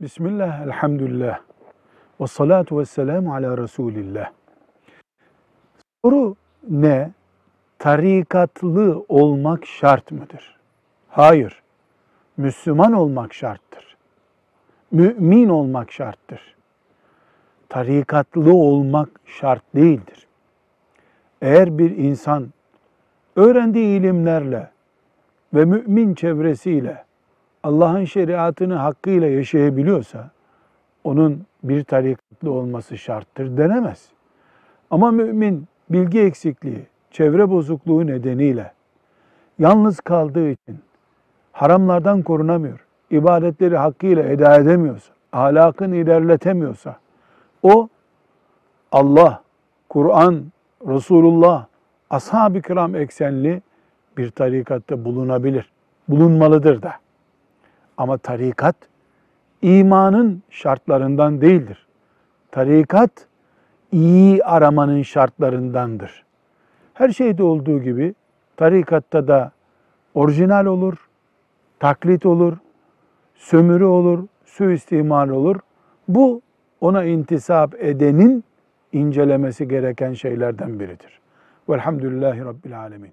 Bismillah, elhamdülillah. Ve salatu ve selamu ala Resulillah. Soru ne? Tarikatlı olmak şart mıdır? Hayır. Müslüman olmak şarttır. Mümin olmak şarttır. Tarikatlı olmak şart değildir. Eğer bir insan öğrendiği ilimlerle ve mümin çevresiyle Allah'ın şeriatını hakkıyla yaşayabiliyorsa onun bir tarikatlı olması şarttır denemez. Ama mümin bilgi eksikliği, çevre bozukluğu nedeniyle yalnız kaldığı için haramlardan korunamıyor, ibadetleri hakkıyla eda edemiyorsa, ahlakını ilerletemiyorsa o Allah, Kur'an, Resulullah, ashab-ı kiram eksenli bir tarikatta bulunabilir. Bulunmalıdır da. Ama tarikat imanın şartlarından değildir. Tarikat iyi aramanın şartlarındandır. Her şeyde olduğu gibi tarikatta da orijinal olur, taklit olur, sömürü olur, suistimal olur. Bu ona intisap edenin incelemesi gereken şeylerden biridir. Velhamdülillahi Rabbil Alemin.